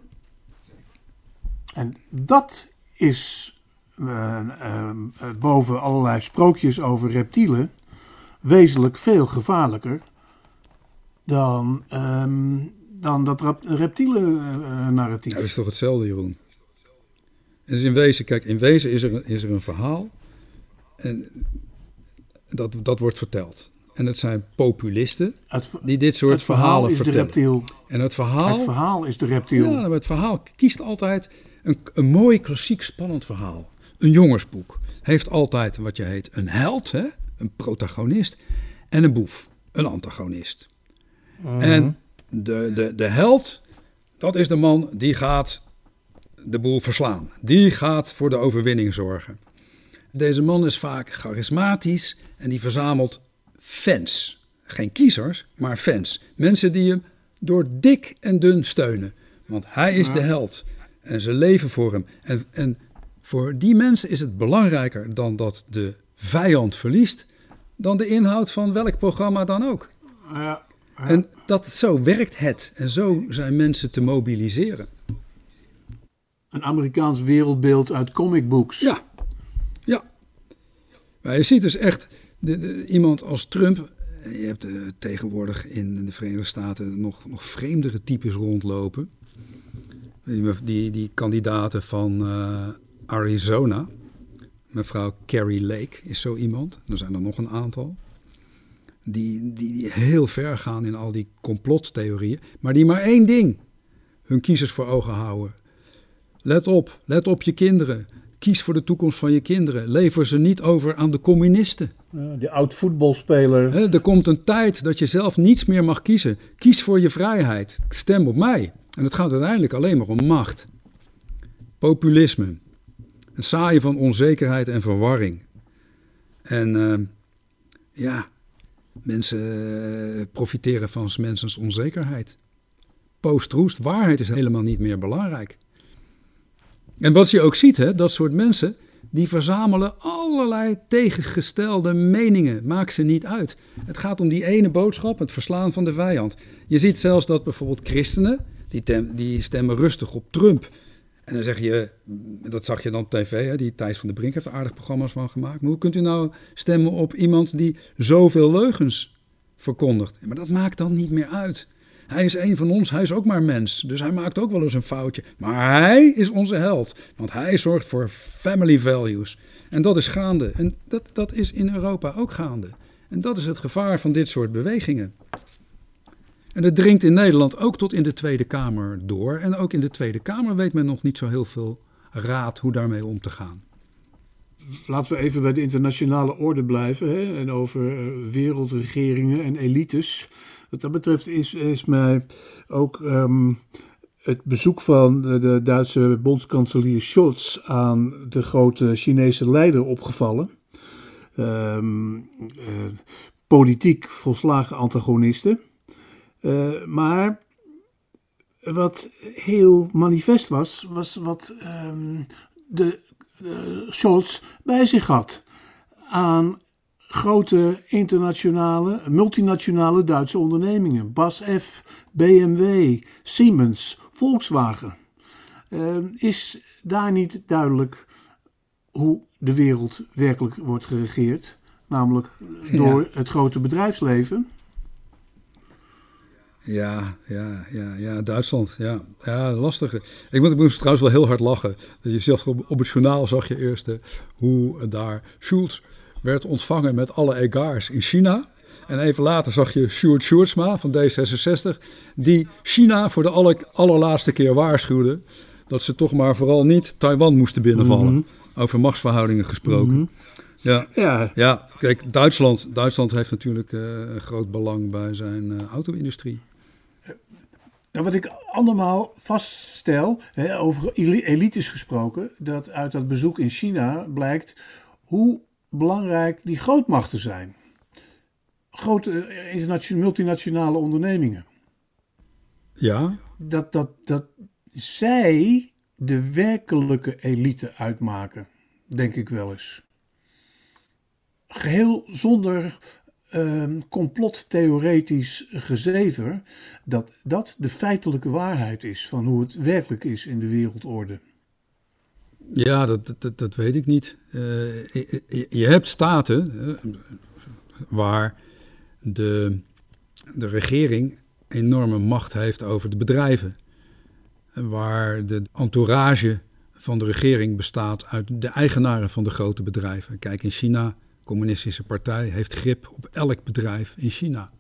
En dat is uh, uh, boven allerlei sprookjes over reptielen wezenlijk veel gevaarlijker dan, uh, dan dat reptielen-narratief.
dat is toch hetzelfde, Jeroen? Dus in wezen, kijk, in wezen is er, is er een verhaal en dat, dat wordt verteld. En het zijn populisten die dit soort verhalen vertellen.
reptiel.
En het verhaal,
het verhaal is de reptiel.
Ja, het verhaal kiest altijd een, een mooi, klassiek, spannend verhaal. Een jongensboek heeft altijd wat je heet een held, hè? een protagonist, en een boef, een antagonist.
Mhm.
En de, de, de held, dat is de man die gaat de boel verslaan. Die gaat voor de overwinning zorgen. Deze man is vaak charismatisch en die verzamelt fans. Geen kiezers, maar fans. Mensen die hem door dik en dun steunen. Want hij is de held en ze leven voor hem. En, en voor die mensen is het belangrijker dan dat de vijand verliest, dan de inhoud van welk programma dan ook.
Ja, ja.
En dat, zo werkt het. En zo zijn mensen te mobiliseren.
Een Amerikaans wereldbeeld uit comicbooks.
Ja, maar je ziet dus echt de, iemand als Trump. Je hebt uh, tegenwoordig in de Verenigde Staten nog, nog vreemdere types rondlopen. Die, die, die kandidaten van uh, Arizona. Mevrouw Carrie Lake is zo iemand. Er zijn er nog een aantal. Die, die heel ver gaan in al die complottheorieën. Maar die maar één ding hun kiezers voor ogen houden. Let op, let op je kinderen. Kies voor de toekomst van je kinderen. Lever ze niet over aan de communisten.
Die oud voetbalspeler.
He, er komt een tijd dat je zelf niets meer mag kiezen. Kies voor je vrijheid. Stem op mij. En het gaat uiteindelijk alleen maar om macht. Populisme. Een saaien van onzekerheid en verwarring. En uh, ja, mensen uh, profiteren van mensens onzekerheid. post-roest. Waarheid is helemaal niet meer belangrijk. En wat je ook ziet, hè, dat soort mensen, die verzamelen allerlei tegengestelde meningen. Maak ze niet uit. Het gaat om die ene boodschap, het verslaan van de vijand. Je ziet zelfs dat bijvoorbeeld christenen, die, die stemmen rustig op Trump. En dan zeg je, dat zag je dan op tv, hè, die Thijs van de Brink heeft er aardig programma's van gemaakt. Maar hoe kunt u nou stemmen op iemand die zoveel leugens verkondigt? Maar dat maakt dan niet meer uit. Hij is een van ons, hij is ook maar mens. Dus hij maakt ook wel eens een foutje. Maar hij is onze held, want hij zorgt voor family values. En dat is gaande. En dat, dat is in Europa ook gaande. En dat is het gevaar van dit soort bewegingen. En het dringt in Nederland ook tot in de Tweede Kamer door. En ook in de Tweede Kamer weet men nog niet zo heel veel raad hoe daarmee om te gaan.
Laten we even bij de internationale orde blijven hè? en over eh, wereldregeringen en elites. Wat dat betreft is, is mij ook ehm, het bezoek van de, de, Duitse bondskanselier Scholz aan de grote Chinese leider opgevallen. Um, uh, politiek volslagen antagonisten. Uh, maar wat heel manifest was, was wat um, de uh, Scholz bij zich had aan grote internationale, multinationale Duitse ondernemingen. BASF, BMW, Siemens, Volkswagen. Uh, is daar niet duidelijk hoe de wereld werkelijk wordt geregeerd? Namelijk door het grote bedrijfsleven.
Ja, ja, ja, ja, Duitsland, ja. Ja, lastige. Ik moet, ik moest trouwens wel heel hard lachen. Je zag op, op het journaal zag je eerst hoe daar Schulz werd ontvangen met alle egaars in China. En even later zag je Sjoerd Sjoerdsma van D66, die China voor de aller, allerlaatste keer waarschuwde dat ze toch maar vooral niet Taiwan moesten binnenvallen. Mhm. Over machtsverhoudingen gesproken. Mhm. ja, ja. ja, kijk, Duitsland, Duitsland heeft natuurlijk uh, een groot belang bij zijn uh, auto-industrie.
Nou, wat ik andermaal vaststel, hè, over elites gesproken, dat uit dat bezoek in China blijkt hoe belangrijk die grootmachten zijn. Grote eh, multinationale ondernemingen.
Ja.
Dat, dat, dat zij de werkelijke elite uitmaken, denk ik wel eens. Geheel zonder uh, complottheoretisch gezever, dat dat de feitelijke waarheid is van hoe het werkelijk is in de wereldorde.
Ja, dat, dat, dat weet ik niet. Uh, je, hebt staten waar de, de regering enorme macht heeft over de bedrijven. Waar de entourage van de regering bestaat uit de eigenaren van de grote bedrijven. Kijk, in China, de communistische partij heeft grip op elk bedrijf in China.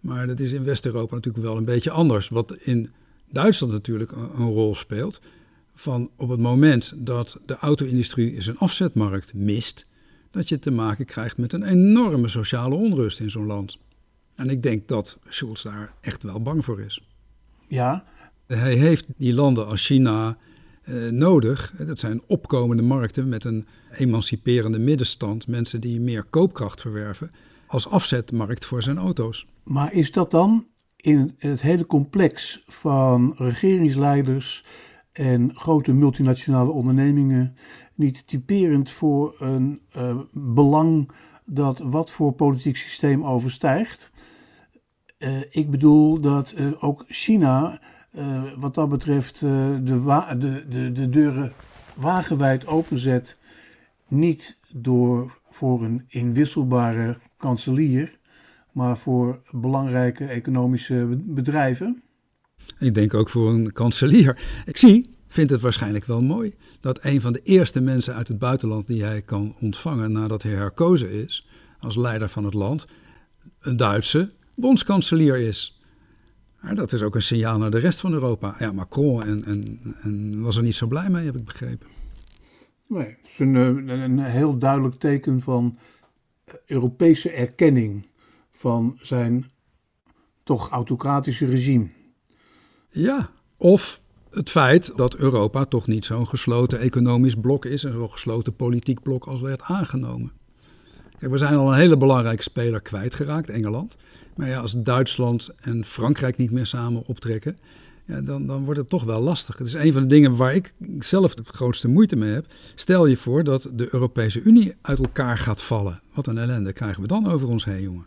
Maar dat is in West-Europa natuurlijk wel een beetje anders. Wat in Duitsland natuurlijk een rol speelt van op het moment dat de auto-industrie zijn afzetmarkt mist, dat je te maken krijgt met een enorme sociale onrust in zo'n land. En ik denk dat Schulz daar echt wel bang voor is.
Ja.
Hij heeft die landen als China eh, nodig. Dat zijn opkomende markten met een emanciperende middenstand, mensen die meer koopkracht verwerven, als afzetmarkt voor zijn auto's.
Maar is dat dan in het hele complex van regeringsleiders en grote multinationale ondernemingen niet typerend voor een uh, belang dat wat voor politiek systeem overstijgt. Uh, ik bedoel dat uh, ook China wat dat betreft de, de, de, de deuren wagenwijd openzet, niet door voor een inwisselbare kanselier, maar voor belangrijke economische bedrijven.
Ik denk ook voor een kanselier. Ik zie, vindt het waarschijnlijk wel mooi, dat een van de eerste mensen uit het buitenland die hij kan ontvangen nadat hij herkozen is als leider van het land, een Duitse bondskanselier is. Dat is ook een signaal naar de rest van Europa. Ja, Macron en, en, en was er niet zo blij mee, heb ik begrepen.
Nee, het is een, een heel duidelijk teken van Europese erkenning van zijn toch autocratische regime.
Ja, of het feit dat Europa toch niet zo'n gesloten economisch blok is en zo'n gesloten politiek blok als werd aangenomen. Kijk, we zijn al een hele belangrijke speler kwijtgeraakt, Engeland. Maar ja, als Duitsland en Frankrijk niet meer samen optrekken, ja, dan, dan wordt het toch wel lastig. Het is een van de dingen waar ik zelf de grootste moeite mee heb. Stel je voor dat de Europese Unie uit elkaar gaat vallen. Wat een ellende krijgen we dan over ons heen, jongen.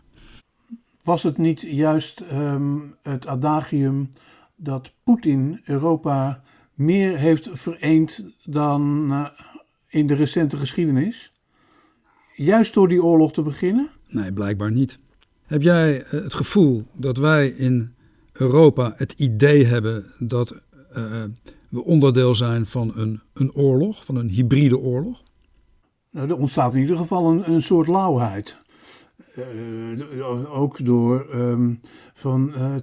Was het niet juist ehm, het adagium dat Poetin Europa meer heeft vereend dan uh, in de recente geschiedenis? Juist door die oorlog te beginnen?
Nee, blijkbaar niet. Heb jij uh, het gevoel dat wij in Europa het idee hebben dat uh, we onderdeel zijn van een, een oorlog, van een hybride oorlog?
Nou, er ontstaat in ieder geval een, een soort lauwheid. Uh, ook door um, van, uh,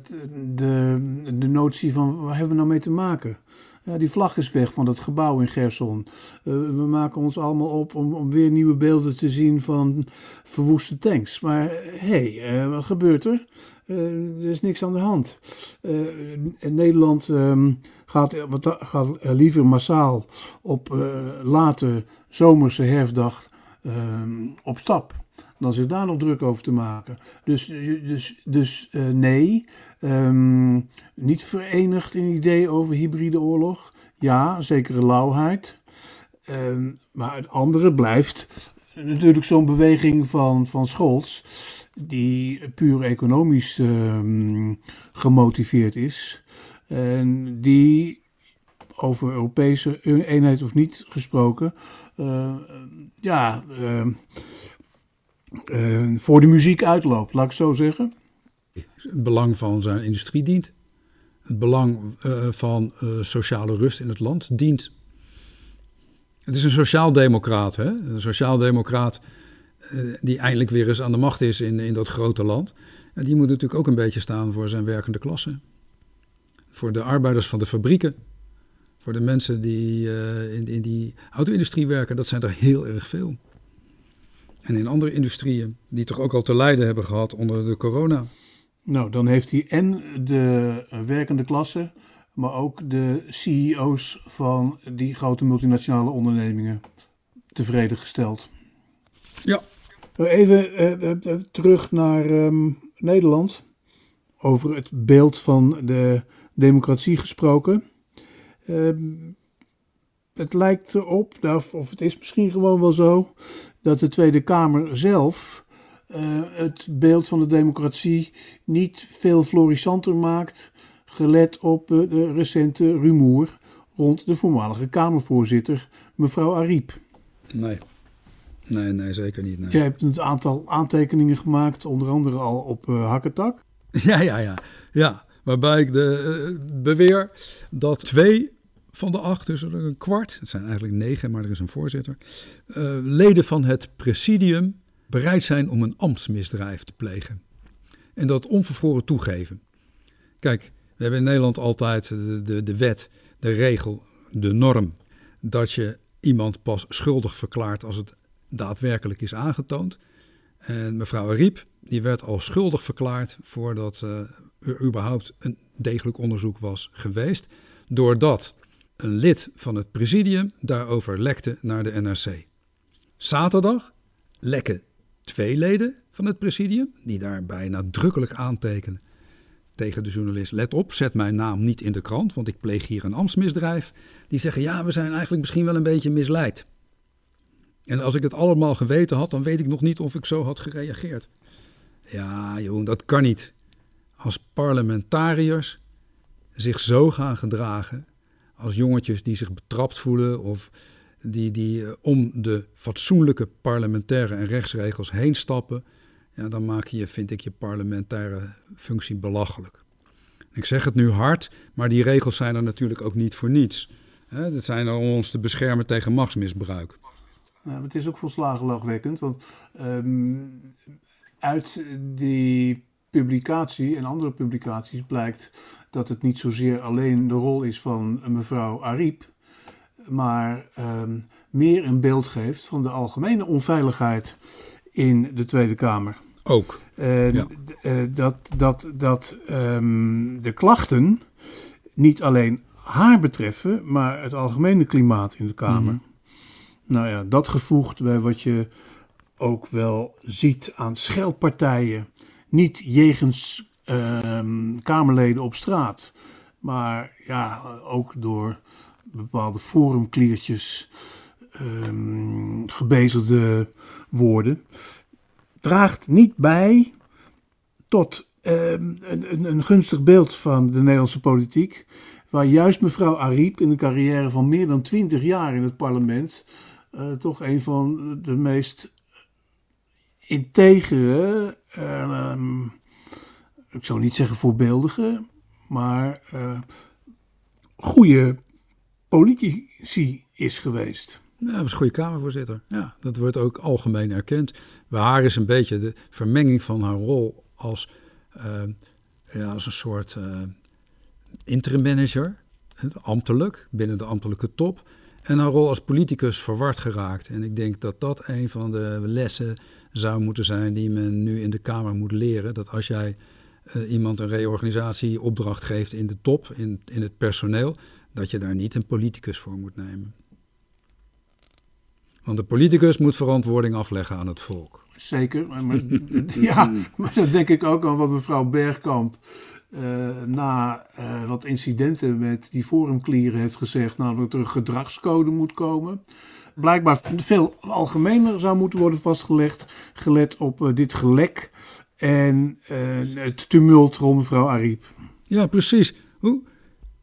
de, de notie van waar hebben we nou mee te maken? Ja, die vlag is weg van dat gebouw in Gerson. We maken ons allemaal op om, om, weer nieuwe beelden te zien van verwoeste tanks. Maar hé, hey, wat gebeurt er? er is niks aan de hand. Nederland um, gaat, gaat liever massaal op late zomerse herfstdag um, op stap dan zich daar nog druk over te maken. Dus, dus, dus uh, nee, um, niet verenigd in idee over hybride oorlog. Ja, zekere lauwheid. Um, maar het andere blijft natuurlijk zo'n beweging van, van Scholz, die puur economisch um, gemotiveerd is. En die over Europese eenheid of niet gesproken, uh, ja, uh, voor de muziek uitloopt, laat ik zo zeggen.
Het belang van zijn industrie dient. Het belang uh, van uh, sociale rust in het land dient. Het is een sociaaldemocraat, hè? Een sociaaldemocraat die eindelijk weer eens aan de macht is in, in dat grote land. En die moet natuurlijk ook een beetje staan voor zijn werkende klasse. Voor de arbeiders van de fabrieken. Voor de mensen die in, in die auto-industrie werken. Dat zijn er heel erg veel. En in andere industrieën, die toch ook al te lijden hebben gehad onder de corona.
Nou, dan heeft hij en de werkende klasse, maar ook de CEO's van die grote multinationale ondernemingen tevreden gesteld.
Ja.
Even uh, terug naar um, Nederland. Over het beeld van de democratie gesproken. Uh, het lijkt erop, of het is misschien gewoon wel zo, dat de Tweede Kamer zelf uh, het beeld van de democratie niet veel florissanter maakt, gelet op uh, de recente rumoer rond de voormalige Kamervoorzitter, mevrouw Ariep.
Nee. Nee, nee, zeker niet. Nee.
Jij hebt een aantal aantekeningen gemaakt, onder andere al op uh, Hakketak. [LAUGHS]
Ja, ja, ja. ja. Waarbij ik de, beweer dat twee van de acht, dus een kwart, het zijn eigenlijk negen, maar er is een voorzitter, uh, leden van het presidium bereid zijn om een ambtsmisdrijf te plegen. En dat onvervroren toegeven. Kijk, we hebben in Nederland altijd de, de, de wet, de regel, de norm, dat je iemand pas schuldig verklaart als het daadwerkelijk is aangetoond. En mevrouw Riep, die werd al schuldig verklaard voordat uh, er überhaupt een degelijk onderzoek was geweest. Doordat een lid van het presidium daarover lekte naar de NRC. Zaterdag lekken twee leden van het presidium, die daarbij nadrukkelijk aantekenen tegen de journalist: let op, zet mijn naam niet in de krant, want ik pleeg hier een ambtsmisdrijf. Die zeggen: ja, we zijn eigenlijk misschien wel een beetje misleid. En als ik het allemaal geweten had, dan weet ik nog niet of ik zo had gereageerd. Ja, joh, dat kan niet. Als parlementariërs zich zo gaan gedragen, als jongetjes die zich betrapt voelen of die, die uh, om de fatsoenlijke parlementaire en rechtsregels heen stappen, ja, dan maak je, vind ik, je parlementaire functie belachelijk. Ik zeg het nu hard, maar die regels zijn er natuurlijk ook niet voor niets. Hè, dat zijn er om ons te beschermen tegen machtsmisbruik.
Ja, het is ook volslagen lachwekkend, want um, uit die publicatie en andere publicaties blijkt dat het niet zozeer alleen de rol is van mevrouw Ariep, maar um, meer een beeld geeft van de algemene onveiligheid in de Tweede Kamer.
Ook.
Uh, ja. uh, dat dat, dat um, de klachten niet alleen haar betreffen, maar het algemene klimaat in de Kamer. Mm. Nou ja, dat gevoegd bij wat je ook wel ziet aan scheldpartijen. Niet jegens ehm, Kamerleden op straat, maar ja, ook door bepaalde forumkliertjes um, gebezigde woorden, draagt niet bij tot um, een, een, gunstig beeld van de Nederlandse politiek. Waar juist mevrouw Ariep in een carrière van meer dan twintig jaar in het parlement. Uh, toch een van de meest integere, uh, ik zou niet zeggen voorbeeldige, maar uh, goede politici is geweest.
Ja, dat was een goede Kamervoorzitter. Ja, dat wordt ook algemeen erkend. Bij haar is een beetje de vermenging van haar rol als, uh, ja, als een soort uh, interim manager, ambtelijk, binnen de ambtelijke top. En haar rol als politicus verward geraakt. En ik denk dat dat een van de lessen zou moeten zijn die men nu in de Kamer moet leren. Dat als jij uh, iemand een reorganisatieopdracht geeft in de top, in, in het personeel, dat je daar niet een politicus voor moet nemen. Want de politicus moet verantwoording afleggen aan het volk.
Zeker, maar, [LAUGHS] ja, maar dat denk ik ook aan wat mevrouw Bergkamp uh, na uh, wat incidenten met die forumklieren heeft gezegd, namelijk dat er een gedragscode moet komen. Blijkbaar veel algemener zou moeten worden vastgelegd, gelet op uh, dit gelek en het tumult rond mevrouw Ariep.
Ja, precies. Hoe,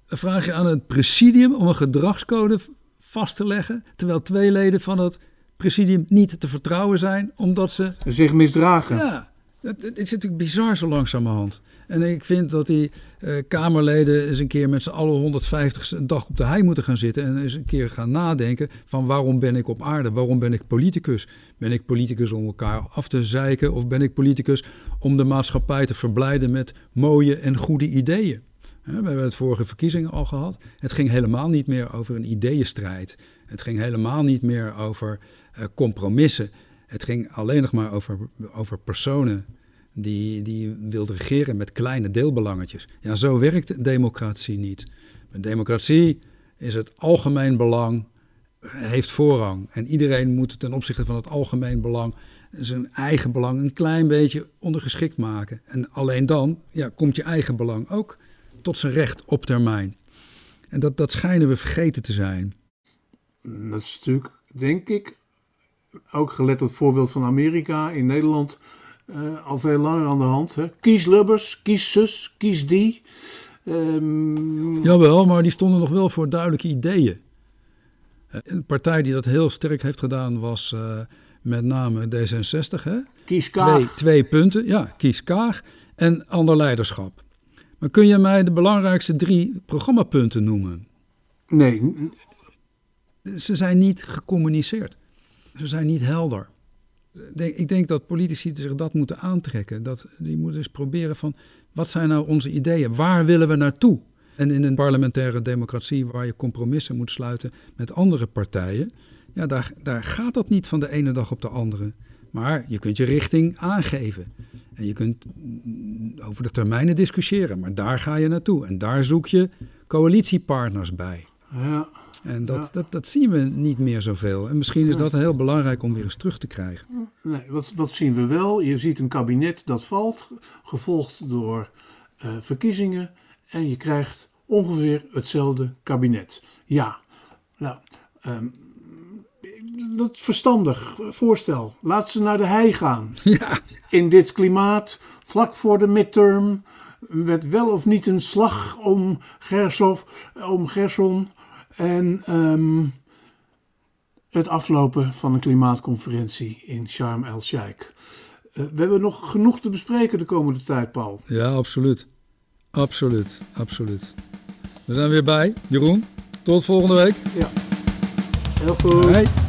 vraag je aan het presidium om een gedragscode vast te leggen, terwijl twee leden van het presidium niet te vertrouwen zijn, omdat ze...
Zich misdragen.
Ja, het, het is natuurlijk bizar zo langzamerhand. En ik vind dat die uh, Kamerleden eens een keer met z'n allen 150 een dag op de hei moeten gaan zitten en eens een keer gaan nadenken van waarom ben ik op aarde, waarom ben ik politicus? Ben ik politicus om elkaar af te zeiken of ben ik politicus om de maatschappij te verblijden met mooie en goede ideeën? We hebben het vorige verkiezingen al gehad. Het ging helemaal niet meer over een ideeënstrijd. Het ging helemaal niet meer over uh, compromissen. Het ging alleen nog maar over, over personen die, die wilden regeren met kleine deelbelangetjes. Ja, zo werkt democratie niet. Democratie is het algemeen belang heeft voorrang. En iedereen moet ten opzichte van het algemeen belang zijn eigen belang een klein beetje ondergeschikt maken. En alleen dan ja, komt je eigen belang ook tot zijn recht op termijn. En dat, dat schijnen we vergeten te zijn.
Dat is natuurlijk, denk ik, ook gelet op het voorbeeld van Amerika in Nederland uh, al veel langer aan de hand. Hè? Kies Lubbers, kies zus, kies die.
Um... Jawel, maar die stonden nog wel voor duidelijke ideeën. Eh, een partij die dat heel sterk heeft gedaan was uh, met name D66. Hè?
Kies Kaag.
Twee, twee punten, ja, kies Kaag en ander leiderschap. Maar kun je mij de belangrijkste drie programmapunten noemen?
Nee.
Ze zijn niet gecommuniceerd. Ze zijn niet helder. Ik denk dat politici zich dat moeten aantrekken. Dat, die moeten eens proberen van, wat zijn nou onze ideeën? Waar willen we naartoe? En in een parlementaire democratie waar je compromissen moet sluiten met andere partijen, ja, daar, daar gaat dat niet van de ene dag op de andere. Maar je kunt je richting aangeven. En je kunt over de termijnen discussiëren, maar daar ga je naartoe. En daar zoek je coalitiepartners bij.
Ja.
En dat, dat, dat zien we niet meer zoveel. En misschien is dat heel belangrijk om weer eens terug te krijgen.
Nee, wat, wat zien we wel? Je ziet een kabinet dat valt, gevolgd door uh, verkiezingen. En je krijgt ongeveer hetzelfde kabinet. Ja, nou, um, dat verstandig voorstel. Laat ze naar de hei gaan. [LAUGHS]
Ja.
In dit klimaat, vlak voor de midterm, werd wel of niet een slag om, Gersof, om Gerson. En um, het aflopen van een klimaatconferentie in Sharm el-Sheikh. Uh, we hebben nog genoeg te bespreken de komende tijd, Paul.
Ja, absoluut. Absoluut, absoluut. We zijn weer bij. Jeroen, tot volgende week.
Ja, heel goed.
Bye.